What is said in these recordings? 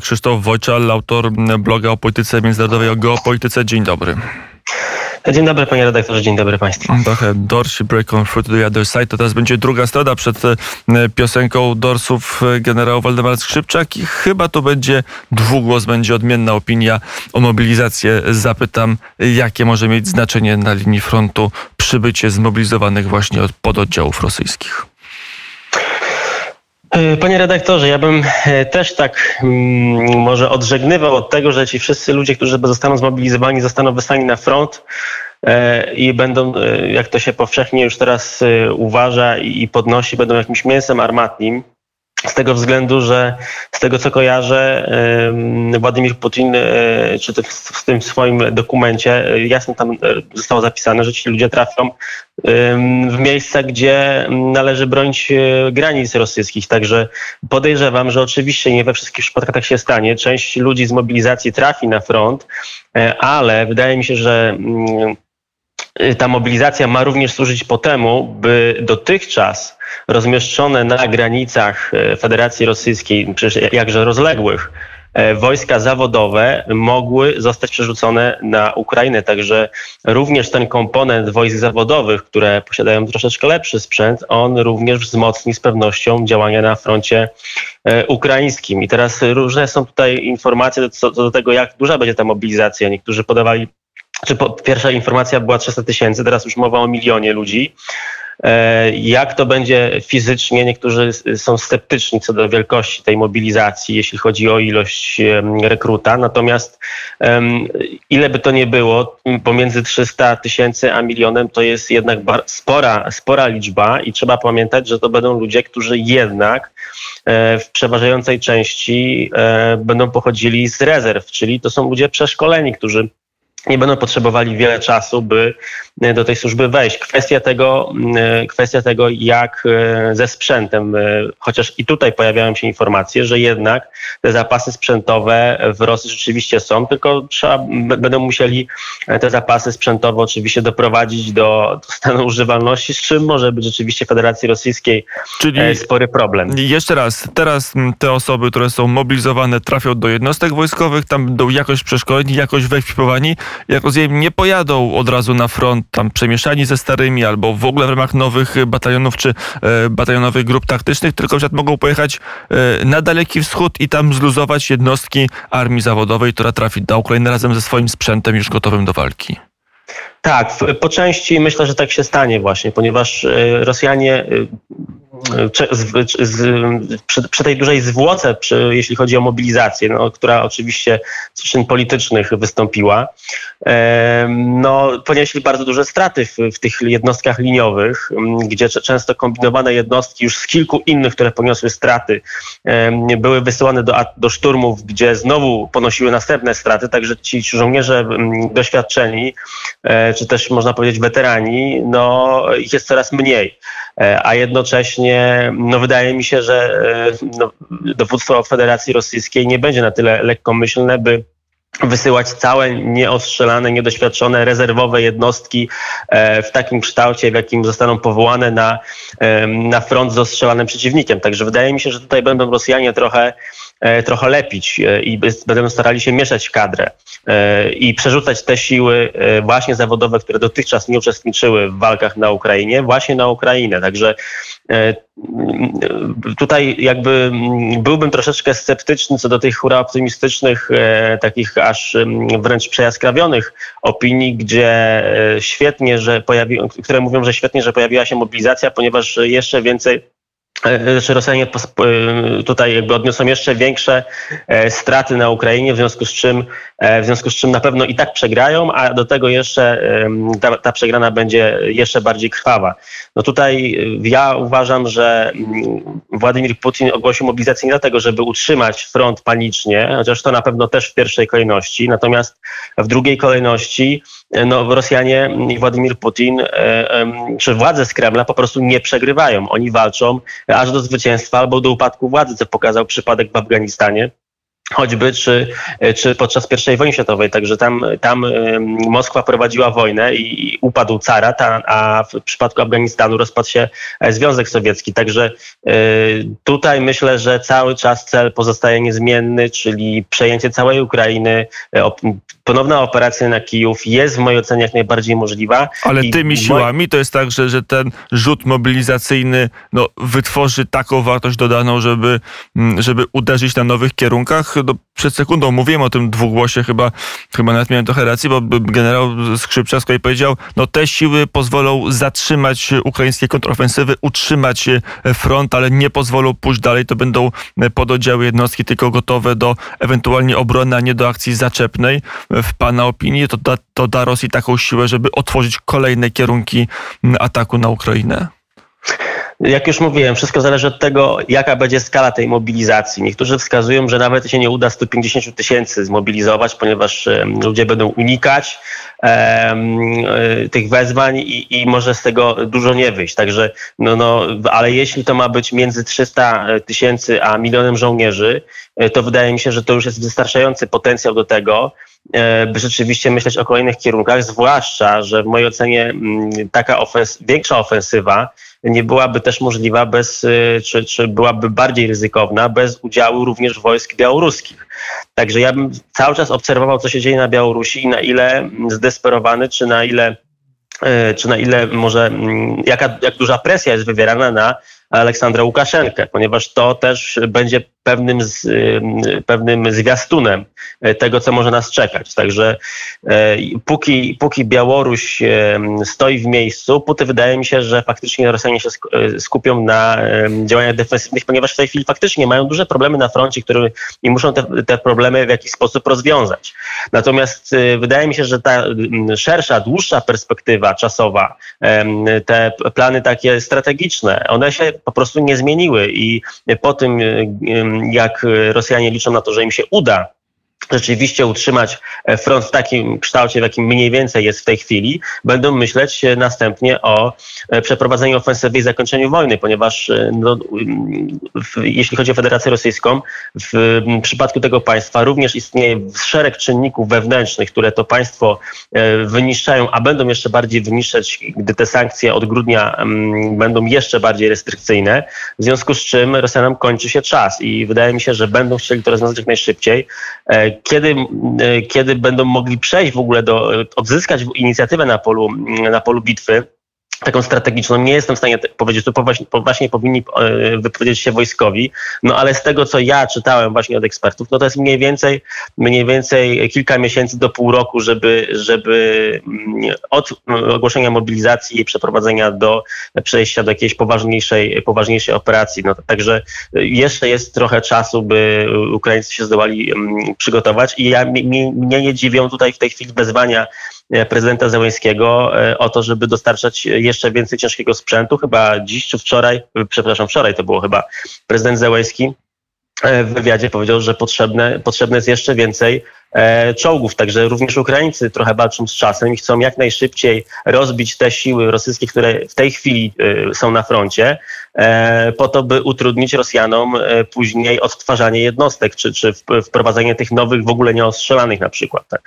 Krzysztof Wojczal, autor bloga o polityce międzynarodowej, o geopolityce. Dzień dobry. Dzień dobry panie redaktorze, dzień dobry państwu. Trochę Dorsi Break on Through to the Other Side. To teraz będzie druga strona przed e, piosenką Dorsów e, generał Waldemar Skrzypczak i chyba to będzie dwugłos, będzie odmienna opinia o mobilizację. Zapytam, jakie może mieć znaczenie na linii frontu przybycie zmobilizowanych właśnie od pododdziałów rosyjskich. E, panie redaktorze, ja bym e, też tak mm, może odżegnywał od tego, że ci wszyscy ludzie, którzy zostaną zmobilizowani, zostaną wysłani na front e, i będą, jak to się powszechnie już teraz uważa i podnosi, będą jakimś mięsem armatnim. Z tego względu, że z tego co kojarzę, Władimir Putin, e, czy w tym swoim dokumencie, e, jasno tam e, zostało zapisane, że ci ludzie trafią w miejsca, gdzie należy bronić granic rosyjskich. Także podejrzewam, że oczywiście nie we wszystkich przypadkach tak się stanie. Część ludzi z mobilizacji trafi na front, ale wydaje mi się, że ta mobilizacja ma również służyć po temu, by dotychczas rozmieszczone na granicach e, Federacji Rosyjskiej, przecież jakże rozległych, e, wojska zawodowe mogły zostać przerzucone na Ukrainę. Także również ten komponent wojsk zawodowych, które posiadają troszeczkę lepszy sprzęt, on również wzmocni z pewnością działania na froncie ukraińskim. I teraz różne są tutaj informacje co do tego, jak duża będzie ta mobilizacja. Niektórzy podawali czy po, pierwsza informacja była 300 tysięcy, teraz już mowa o milionie ludzi. E, jak to będzie fizycznie? Niektórzy są sceptyczni co do wielkości tej mobilizacji, jeśli chodzi o ilość rekruta. Natomiast ile by to nie było, pomiędzy 300 tysięcy a milionem to jest jednak spora, spora liczba i trzeba pamiętać, że to będą ludzie, którzy jednak e, w przeważającej części e, będą pochodzili z rezerw, czyli to są ludzie przeszkoleni, którzy nie będą potrzebowali wiele czasu, by e, do tej służby wejść. Kwestia tego, e, kwestia tego jak e, ze sprzętem, chociaż i tutaj pojawiają się informacje, że jednak te zapasy sprzętowe w Rosji rzeczywiście są, tylko trzeba, będą musieli te zapasy sprzętowe oczywiście doprowadzić do, do stanu używalności, z czym może być rzeczywiście Federacji Rosyjskiej Czyli spory problem. Jeszcze raz, teraz te osoby, które są mobilizowane, trafią do jednostek wojskowych, tam będą jakoś przeszkoleni, jakoś wyekwipowani, jak rozumiem, nie pojadą od razu na front tam przemieszani ze starymi albo w ogóle w ramach nowych batalionów czy e, batalionowych grup taktycznych, tylko że mogą pojechać e, na Daleki Wschód i tam zluzować jednostki armii zawodowej, która trafi do Ukrainy razem ze swoim sprzętem już gotowym do walki. Tak, po części myślę, że tak się stanie właśnie, ponieważ e, Rosjanie z, z, przy, przy, tej dużej zwłoce, przy, jeśli chodzi o mobilizację, no, która oczywiście z przyczyn politycznych wystąpiła, e, no, ponieśli bardzo duże straty w, w, tych jednostkach liniowych, gdzie często kombinowane jednostki już z kilku innych, które poniosły straty, e, były wysyłane do, do szturmów, gdzie znowu ponosiły następne straty, także ci żołnierze doświadczeni, e, czy też można powiedzieć weterani, no, ich jest coraz mniej. E, a jednocześnie no wydaje mi się, że e, no, dowództwo Federacji Rosyjskiej nie będzie na tyle lekkomyślne, by wysyłać całe nieostrzelane, niedoświadczone, rezerwowe jednostki e, w takim kształcie, w jakim zostaną powołane na, na front z ostrzelanym przeciwnikiem. Także wydaje mi się, że tutaj będą Rosjanie trochę trochę lepić e, i będą starali się mieszać w kadrę e, i przerzucać te siły właśnie zawodowe, które dotychczas nie uczestniczyły w walkach na Ukrainie, właśnie na Ukrainę. Także tutaj jakby byłbym troszeczkę sceptyczny co do tych hura optymistycznych, takich aż wręcz przejaskrawionych opinii, gdzie świetnie, że pojawi, które mówią, że świetnie, że pojawiła się mobilizacja, ponieważ jeszcze więcej E, że Rosjanie e, tutaj jakby odniosą jeszcze większe e, straty na Ukrainie, w związku z czym, w związku z czym na pewno i tak przegrają, a do tego jeszcze ta, ta przegrana będzie jeszcze bardziej krwawa. No tutaj ja uważam, że mm, Władimir Putin ogłosił mobilizację nie dlatego, żeby utrzymać front panicznie, chociaż to na pewno też w pierwszej kolejności, natomiast w drugiej kolejności no, Rosjanie i Władimir Putin, czy władze z Kremla po prostu nie przegrywają. Oni walczą aż do zwycięstwa albo do upadku władzy, co pokazał przypadek w Afganistanie. Choćby czy, czy podczas I wojny światowej. Także tam, tam Moskwa prowadziła wojnę i upadł cara, a w przypadku Afganistanu rozpadł się e, Związek Sowiecki. Także e, tutaj myślę, że cały czas cel pozostaje niezmienny, czyli przejęcie całej Ukrainy, e, ponowna operacja na Kijów jest w mojej ocenie jak najbardziej możliwa. Ale tymi siłami to jest tak, że, że ten rzut mobilizacyjny no, wytworzy taką wartość dodaną, żeby, żeby uderzyć na nowych kierunkach no, przed sekundą mówiłem o tym dwugłosie, chyba, chyba nawet miałem trochę racji, bo generał Skrzypcza z kolei powiedział, no te siły pozwolą zatrzymać ukraińskie kontrofensywy, utrzymać front, ale nie pozwolą pójść dalej. To będą pododdziały jednostki tylko gotowe do ewentualnie obrony, a nie do akcji zaczepnej. W Pana opinii to da, to da Rosji taką siłę, żeby otworzyć kolejne kierunki ataku na Ukrainę? Jak już mówiłem, wszystko zależy od tego, jaka będzie skala tej mobilizacji. Niektórzy wskazują, że nawet się nie uda 150 tysięcy zmobilizować, ponieważ ludzie będą unikać e, tych wezwań i, i, może z tego dużo nie wyjść. Także, no, no, ale jeśli to ma być między 300 tysięcy a milionem żołnierzy, e, to wydaje mi się, że to już jest wystarczający potencjał do tego, e, by rzeczywiście myśleć o kolejnych kierunkach, zwłaszcza, że w mojej ocenie mm, taka ofens większa ofensywa nie byłaby też możliwa bez, y, czy, czy byłaby bardziej ryzykowna bez udziału również wojsk białoruskich. Także ja bym cały czas obserwował, co się dzieje na Białorusi i na ile zdesperowany, czy na ile y, czy na ile może, mm, jaka, jak duża presja jest wywierana na Aleksandra Łukaszenkę, ponieważ to też będzie pewnym, z, pewnym zwiastunem e, tego, co może nas czekać. Także e, póki, póki Białoruś stoi w miejscu, póty wydaje mi się, że faktycznie Rosjanie się e, skupią na działaniach defensywnych, ponieważ w tej chwili faktycznie mają duże problemy na froncie, które, i muszą te, te problemy w jakiś sposób rozwiązać. Natomiast wydaje mi się, że ta szersza, dłuższa perspektywa czasowa, te plany takie strategiczne, one się po prostu nie zmieniły i po tym, jak Rosjanie liczą na to, że im się uda rzeczywiście utrzymać e, front w takim kształcie, w jakim mniej więcej jest w tej chwili, będą myśleć e, następnie o e, przeprowadzeniu ofensywy i zakończeniu wojny, ponieważ no, w, jeśli chodzi o Federację Rosyjską, w przypadku tego państwa również istnieje szereg czynników wewnętrznych, które to państwo wyniszczają, a będą jeszcze bardziej wyniszczać, gdy te sankcje od grudnia będą jeszcze bardziej restrykcyjne, w związku z czym Rosjanom kończy się czas i wydaje mi się, że będą chcieli to rozwiązać jak najszybciej kiedy, e, kiedy będą mogli przejść w ogóle do, odzyskać inicjatywę na polu, na polu bitwy, taką strategiczną. Nie jestem w stanie powiedzieć, tu właśnie, właśnie powinni e, wypowiedzieć się wojskowi, no ale z tego, co ja czytałem właśnie od ekspertów, no to jest mniej więcej, mniej więcej kilka miesięcy do pół roku, żeby, żeby mm, od ogłoszenia mobilizacji i przeprowadzenia do przejścia do jakiejś poważniejszej, poważniejszej operacji. No, także jeszcze jest trochę czasu, by Ukraińcy się zdołali mm, przygotować i ja, mnie, mnie nie dziwią tutaj w tej chwili wezwania E, prezydenta Zełęskiego e, o to, żeby dostarczać jeszcze więcej ciężkiego sprzętu. Chyba dziś czy wczoraj, przepraszam, wczoraj to było chyba prezydent Zełęski e, w wywiadzie powiedział, że potrzebne, potrzebne jest jeszcze więcej czołgów. Także również Ukraińcy trochę walczą z czasem i chcą jak najszybciej rozbić te siły rosyjskie, które w tej chwili są na froncie, po to, by utrudnić Rosjanom później odtwarzanie jednostek, czy, czy wprowadzenie tych nowych, w ogóle nieostrzelanych na przykład. Tak.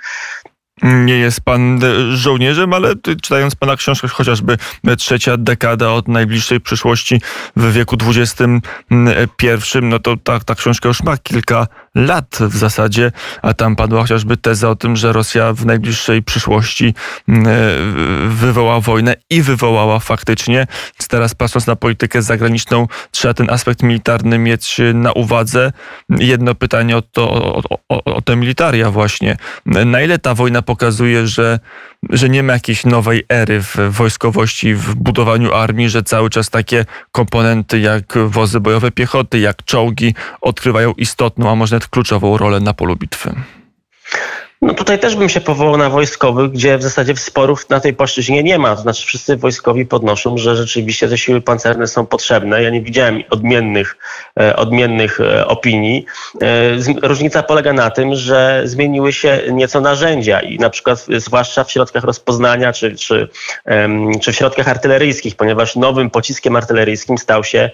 Nie jest pan żołnierzem, ale czytając pana książkę, chociażby trzecia dekada od najbliższej przyszłości w wieku XXI, no to ta, ta książka już ma kilka lat w zasadzie, a tam padła chociażby teza o tym, że Rosja w najbliższej przyszłości wywoła wojnę i wywołała faktycznie. Teraz patrząc na politykę zagraniczną, trzeba ten aspekt militarny mieć na uwadze. Jedno pytanie o, to, o, o, o te militaria właśnie. Na ile ta wojna pokazuje, że, że nie ma jakiejś nowej ery w wojskowości, w budowaniu armii, że cały czas takie komponenty jak wozy bojowe piechoty, jak czołgi odgrywają istotną, a może nawet kluczową rolę na polu bitwy. No tutaj też bym się powołał na wojskowych, gdzie w zasadzie sporów na tej płaszczyźnie nie ma. To znaczy wszyscy wojskowi podnoszą, że rzeczywiście te siły pancerne są potrzebne. Ja nie widziałem odmiennych, e, odmiennych e, opinii. E, różnica polega na tym, że zmieniły się nieco narzędzia i na przykład zwłaszcza w środkach rozpoznania czy, czy, czy w środkach artyleryjskich, ponieważ nowym pociskiem artyleryjskim stał się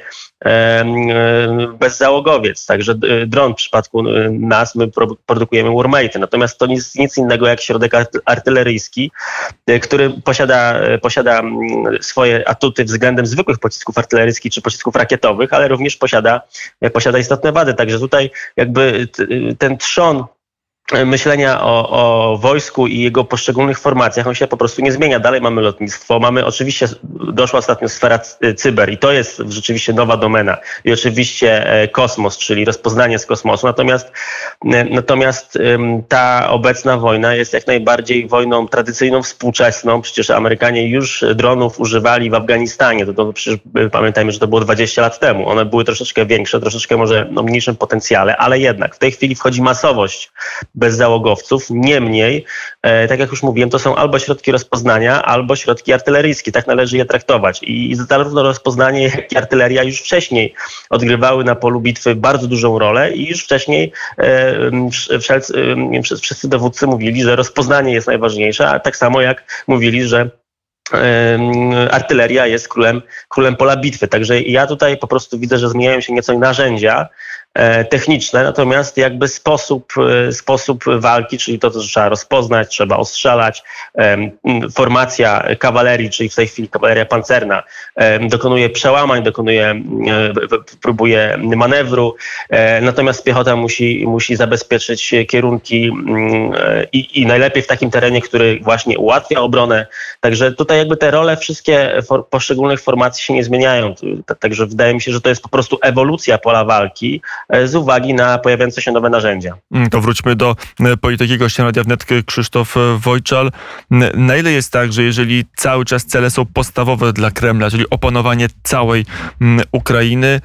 bezzałogowiec. Także dron w przypadku nas, my produkujemy Warmate. Natomiast to nic, nic innego jak środek artyleryjski, który posiada, posiada swoje atuty względem zwykłych pocisków artyleryjskich czy pocisków rakietowych, ale również posiada, posiada istotne wady. Także tutaj jakby ten trzon myślenia o, o, wojsku i jego poszczególnych formacjach, on się po prostu nie zmienia. Dalej mamy lotnictwo, mamy oczywiście, doszła ostatnio sfera cyber i to jest rzeczywiście nowa domena i oczywiście e, kosmos, czyli rozpoznanie z kosmosu. Natomiast, e, natomiast ta obecna wojna jest jak najbardziej wojną tradycyjną, współczesną. Przecież Amerykanie już dronów używali w Afganistanie. To, to przecież e, pamiętajmy, że to było 20 lat temu. One były troszeczkę większe, troszeczkę może o mniejszym potencjale, ale jednak w tej chwili wchodzi masowość bezzałogowców. Niemniej, e, tak jak już mówiłem, to są albo środki rozpoznania, albo środki artyleryjskie. Tak należy je traktować. I zarówno rozpoznanie, jak i artyleria już wcześniej odgrywały na polu bitwy bardzo dużą rolę i już wcześniej e, wszelcy, wszyscy dowódcy mówili, że rozpoznanie jest najważniejsze, a tak samo jak mówili, że artyleria jest królem, królem pola bitwy. Także ja tutaj po prostu widzę, że zmieniają się nieco narzędzia, E, techniczne, natomiast jakby sposób, e, sposób walki, czyli to, co trzeba rozpoznać, trzeba ostrzelać, formacja kawalerii, czyli w tej chwili kawaleria pancerna, dokonuje przełamań, dokonuje, e, próbuje manewru, natomiast piechota musi, musi zabezpieczyć kierunki i, i najlepiej w takim terenie, który właśnie ułatwia obronę. Także tutaj jakby te role wszystkie poszczególnych formacji się nie zmieniają. Także wydaje mi się, że to jest po prostu ewolucja pola walki, E, z uwagi na pojawiające się nowe narzędzia. Mm, to wróćmy do e, polityki gościa Radia Wnet Krzysztof e, Wojczal. Na ile jest tak, że jeżeli cały czas cele są podstawowe dla Kremla, czyli opanowanie całej Ukrainy,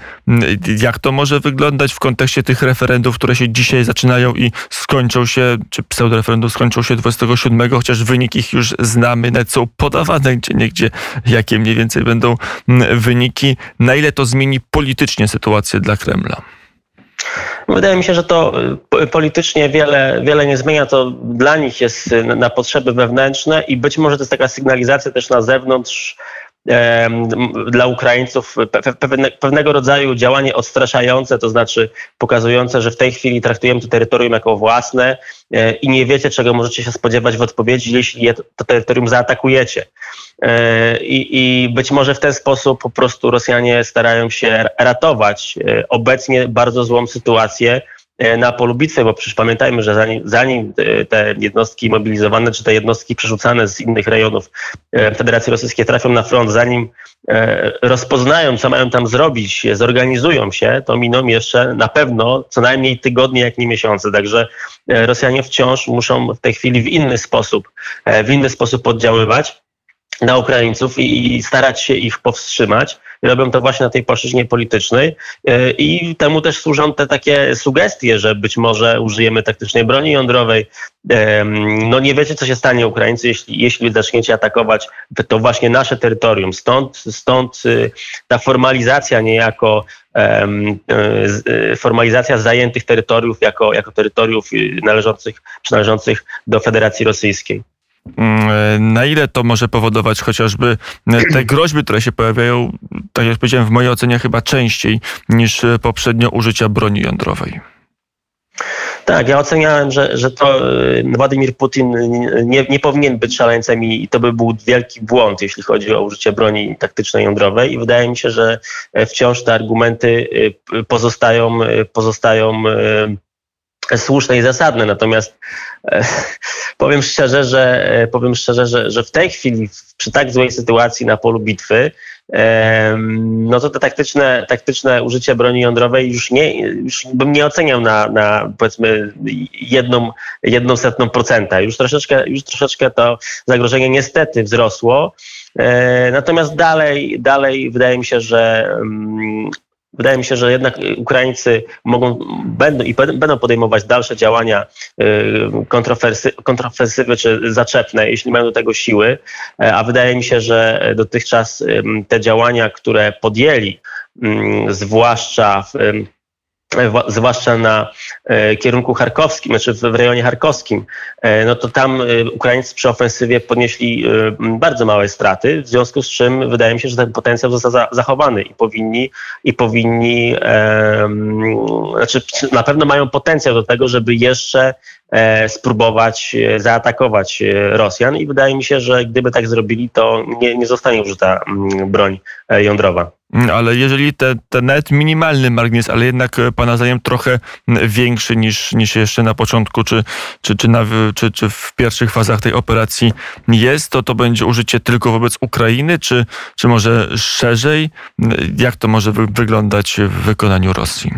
jak to może wyglądać w kontekście tych referendów, które się dzisiaj zaczynają i skończą się, czy pseudoreferendum skończą się 27, chociaż wynik ich już znamy, nawet są podawane gdzie niegdzie, jakie mniej więcej będą wyniki. Na ile to zmieni politycznie sytuację dla Kremla? Wydaje mi się, że to y, politycznie wiele, wiele nie zmienia. To dla nich jest y, na potrzeby wewnętrzne i być może to jest taka sygnalizacja też na zewnątrz dla Ukraińców pewnego rodzaju działanie odstraszające, to znaczy pokazujące, że w tej chwili traktujemy to terytorium jako własne e, i nie wiecie, czego możecie się spodziewać w odpowiedzi, jeśli to terytorium zaatakujecie. E, I, być może w ten sposób po prostu Rosjanie starają się ratować e, obecnie bardzo złą sytuację na polu bitwy, bo przecież pamiętajmy, że zanim, zanim e, te jednostki mobilizowane, czy te jednostki przerzucane z innych rejonów e, Federacji Rosyjskiej trafią na front, zanim rozpoznają, co mają tam zrobić, zorganizują się, to miną jeszcze na pewno co najmniej tygodnie, jak nie miesiące. Także Rosjanie wciąż muszą w tej chwili w inny sposób, w inny sposób oddziaływać na Ukraińców i starać się ich powstrzymać. Robią to właśnie na tej płaszczyźnie politycznej e, i temu też służą te takie sugestie, że być może użyjemy taktycznej broni jądrowej. No nie wiecie, co się stanie Ukraińcy, jeśli, jeśli zaczniecie atakować to właśnie nasze terytorium. Stąd, stąd y, ta formalizacja niejako y, formalizacja zajętych terytoriów jako, jako terytoriów y, należących, przynależących do Federacji Rosyjskiej. Mm, na ile to może powodować chociażby e, te groźby, które się pojawiają, tak jak powiedziałem, w mojej ocenie chyba częściej niż e, poprzednio użycia broni jądrowej? Tak, ja oceniałem, że, że to e, Władimir Putin nie, nie powinien być szaleńcem i to by był wielki błąd, jeśli chodzi o użycie broni taktycznej jądrowej i wydaje mi się, że wciąż te argumenty pozostają, pozostają słuszne i zasadne. Natomiast e, powiem szczerze, że e, powiem szczerze, że, że w tej chwili przy tak złej sytuacji na polu bitwy e, no to te taktyczne, taktyczne użycie broni jądrowej już, nie, już bym nie oceniał na, na powiedzmy jedną, jedną setną procenta. Już troszeczkę, już troszeczkę to zagrożenie niestety wzrosło. Natomiast dalej, dalej wydaje mi się, że Wydaje mi się, że jednak Ukraińcy mogą, będą i będą podejmować dalsze działania kontrofensywy czy zaczepne, jeśli mają do tego siły, a wydaje mi się, że dotychczas te działania, które podjęli, zwłaszcza w zwłaszcza na e, kierunku charkowskim, znaczy w rejonie charkowskim, e, no to tam e, Ukraińcy przy ofensywie podnieśli bardzo małe straty, w związku z czym wydaje mi się, że ten potencjał został zachowany i powinni, i powinni, znaczy na pewno mają potencjał do tego, żeby jeszcze spróbować zaatakować Rosjan i wydaje mi się, że gdyby tak zrobili, to nie, nie zostanie użyta broń jądrowa. Mm, ale jeżeli te, ten nawet minimalny margines, ale jednak e, Pana zdaniem trochę większy niż, niż jeszcze na początku, czy, czy, czy, na, czy, czy w pierwszych fazach tej operacji jest, to to będzie użycie tylko wobec Ukrainy, czy, czy może szerzej? Jak to może wyglądać w wykonaniu Rosji?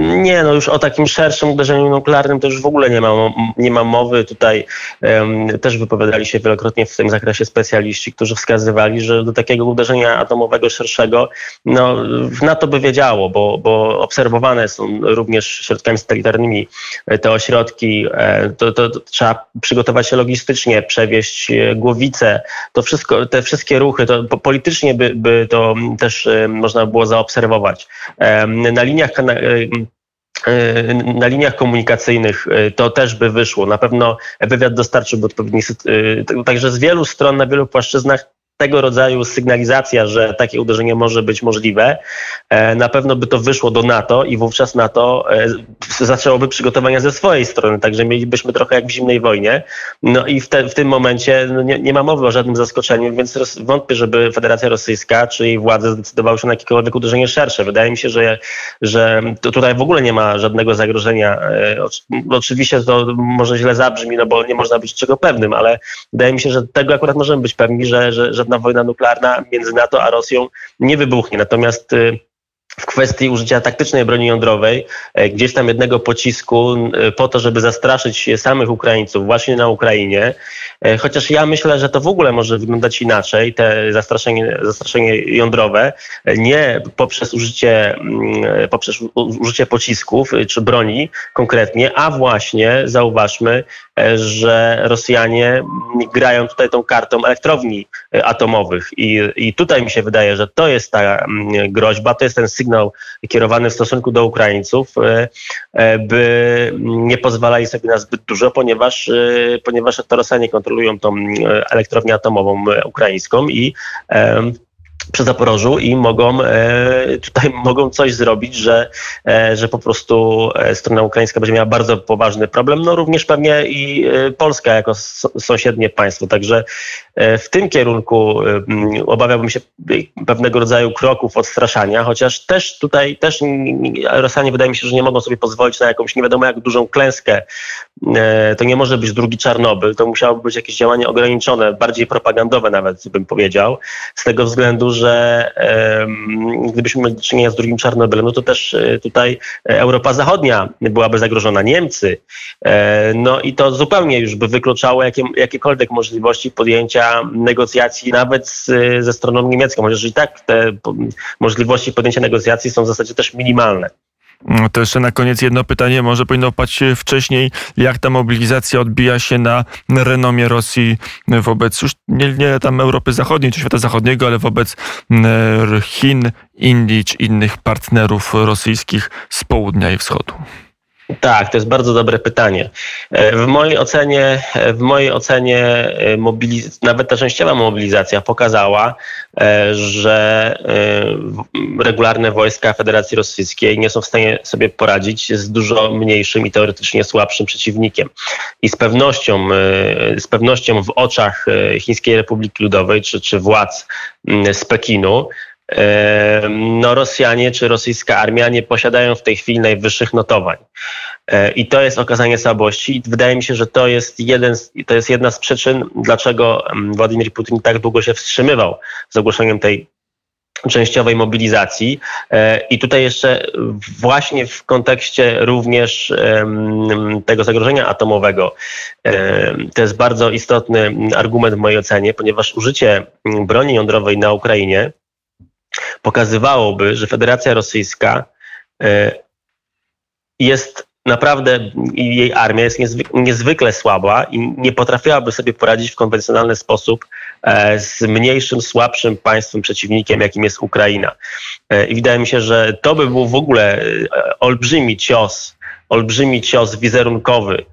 Nie, no już o takim szerszym uderzeniu nuklearnym to już w ogóle nie ma, nie ma mowy. Tutaj um, też wypowiadali się wielokrotnie w tym zakresie specjaliści, którzy wskazywali, że do takiego uderzenia atomowego szerszego, no na to by wiedziało, bo, bo obserwowane są również środkami satelitarnymi te ośrodki. E, to, to, to trzeba przygotować się logistycznie, przewieźć e, głowice, to wszystko, te wszystkie ruchy, to politycznie by, by to też e, można było zaobserwować. Na liniach na liniach komunikacyjnych to też by wyszło. Na pewno wywiad dostarczyłby odpowiedni. Także z wielu stron, na wielu płaszczyznach tego rodzaju sygnalizacja, że takie uderzenie może być możliwe, e, na pewno by to wyszło do NATO i wówczas NATO e, zaczęłoby przygotowania ze swojej strony, także mielibyśmy trochę jak w zimnej wojnie. No i w, te, w tym momencie no nie, nie, ma mowy o żadnym zaskoczeniu, więc wątpię, żeby Federacja Rosyjska czy jej władze zdecydowały się na jakiekolwiek uderzenie szersze. Wydaje mi się, że, że tutaj w ogóle nie ma żadnego zagrożenia. E, oczywiście to może źle zabrzmi, no bo nie można być czego pewnym, ale wydaje mi się, że tego akurat możemy być pewni, że, że, że żadna wojna nuklearna między NATO a Rosją nie wybuchnie. Natomiast y, w kwestii użycia taktycznej broni jądrowej, e, gdzieś tam jednego pocisku e, po to, żeby zastraszyć samych Ukraińców właśnie na Ukrainie. E, chociaż ja myślę, że to w ogóle może wyglądać inaczej, te zastraszenie, zastraszenie jądrowe, nie poprzez użycie, mm, poprzez użycie pocisków czy broni konkretnie, a właśnie zauważmy, że Rosjanie grają tutaj tą kartą elektrowni atomowych. I, i tutaj mi się wydaje, że to jest ta mm, groźba, to jest ten sygnał, kierowany w stosunku do Ukraińców, e, e, by nie pozwalali sobie na zbyt dużo, ponieważ, e, ponieważ to Rosjanie kontrolują tą elektrownię atomową ukraińską i przy Zaporożu i mogą e, tutaj mogą coś zrobić, że, e, że po prostu e, strona ukraińska będzie miała bardzo poważny problem, no również pewnie i Polska jako sąsiednie państwo. Także w tym kierunku obawiałbym się pewnego rodzaju kroków odstraszania, chociaż też tutaj też Rosjanie wydaje mi się, że nie mogą sobie pozwolić na jakąś nie wiadomo jak dużą klęskę. To nie może być drugi Czarnobyl, to musiałoby być jakieś działanie ograniczone, bardziej propagandowe nawet bym powiedział, z tego względu, że gdybyśmy mieli do czynienia z drugim Czarnobylem, no to też e, tutaj Europa Zachodnia byłaby zagrożona, Niemcy. E, no i to zupełnie już by wykluczało jakie, jakiekolwiek możliwości podjęcia negocjacji nawet z, ze stroną niemiecką, chociaż i tak te możliwości podjęcia negocjacji są w zasadzie też minimalne. Mm, to jeszcze na koniec jedno pytanie, może powinno paść wcześniej, jak ta mobilizacja odbija się na renomie Rosji wobec już nie, nie tam Europy Zachodniej czy świata zachodniego, ale wobec mm, Chin, Indii czy innych partnerów rosyjskich z południa i wschodu. Tak, to jest bardzo dobre pytanie. E, w mojej ocenie, e, w mojej ocenie e, mobiliz- nawet ta częściowa mobilizacja pokazała, że regularne wojska Federacji Rosyjskiej nie są w stanie sobie poradzić z dużo mniejszym i teoretycznie słabszym przeciwnikiem. I z pewnością, z pewnością w oczach Chińskiej Republiki Ludowej czy, czy władz z Pekinu no Rosjanie czy rosyjska armia nie posiadają w tej chwili najwyższych notowań. E, I to jest okazanie słabości. I wydaje mi się, że to jest, jeden, to jest jedna z przyczyn, dlaczego Władimir Putin tak długo się wstrzymywał z ogłoszeniem tej częściowej mobilizacji. E, I tutaj jeszcze właśnie w kontekście również tego zagrożenia atomowego, to jest bardzo istotny argument w mojej ocenie, ponieważ użycie broni jądrowej na Ukrainie pokazywałoby, że Federacja Rosyjska jest naprawdę jej armia jest niezwykle, słaba i nie potrafiłaby sobie poradzić w konwencjonalny sposób e, z mniejszym, słabszym państwem, przeciwnikiem, jakim jest Ukraina. E, I wydaje mi się, że to by był w ogóle e, olbrzymi cios, olbrzymi cios wizerunkowy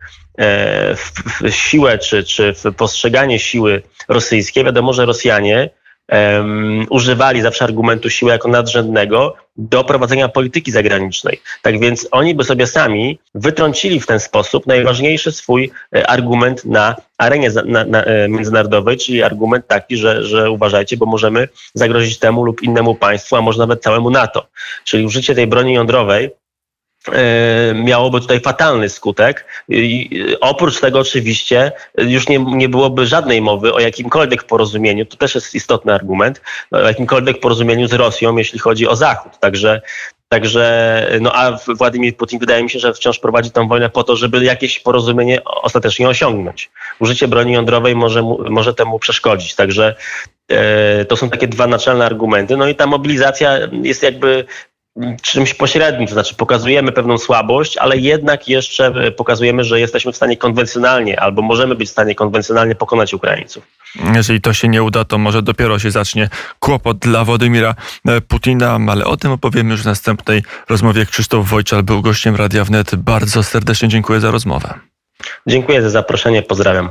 w siłę czy, czy w postrzeganie siły rosyjskiej. Wiadomo, że Rosjanie um, używali zawsze argumentu siły jako nadrzędnego do prowadzenia polityki zagranicznej. Tak więc oni by sobie sami wytrącili w ten sposób najważniejszy swój e, argument na arenie na, na, e, międzynarodowej, czyli argument taki, że, że uważajcie, bo możemy zagrozić temu lub innemu państwu, a może nawet całemu NATO. Czyli użycie tej broni jądrowej miałoby tutaj fatalny skutek. I oprócz tego oczywiście już nie, nie byłoby żadnej mowy o jakimkolwiek porozumieniu, to też jest istotny argument, o jakimkolwiek porozumieniu z Rosją, jeśli chodzi o Zachód. Także Także, no a Władimir Putin wydaje mi się, że wciąż prowadzi tę wojnę po to, żeby jakieś porozumienie ostatecznie osiągnąć. Użycie broni jądrowej może, może temu przeszkodzić. Także e, to są takie dwa naczelne argumenty. No i ta mobilizacja jest jakby czymś pośrednim, to znaczy pokazujemy pewną słabość, ale jednak jeszcze e, pokazujemy, że jesteśmy w stanie konwencjonalnie albo możemy być w stanie konwencjonalnie pokonać Ukraińców. Jeżeli to się nie uda, to może dopiero się zacznie kłopot dla Władimira e, Putina, ale o tym opowiemy już w następnej rozmowie. Krzysztof Wojczal był gościem Radia Wnet. Bardzo serdecznie dziękuję za rozmowę. Dziękuję za zaproszenie, pozdrawiam.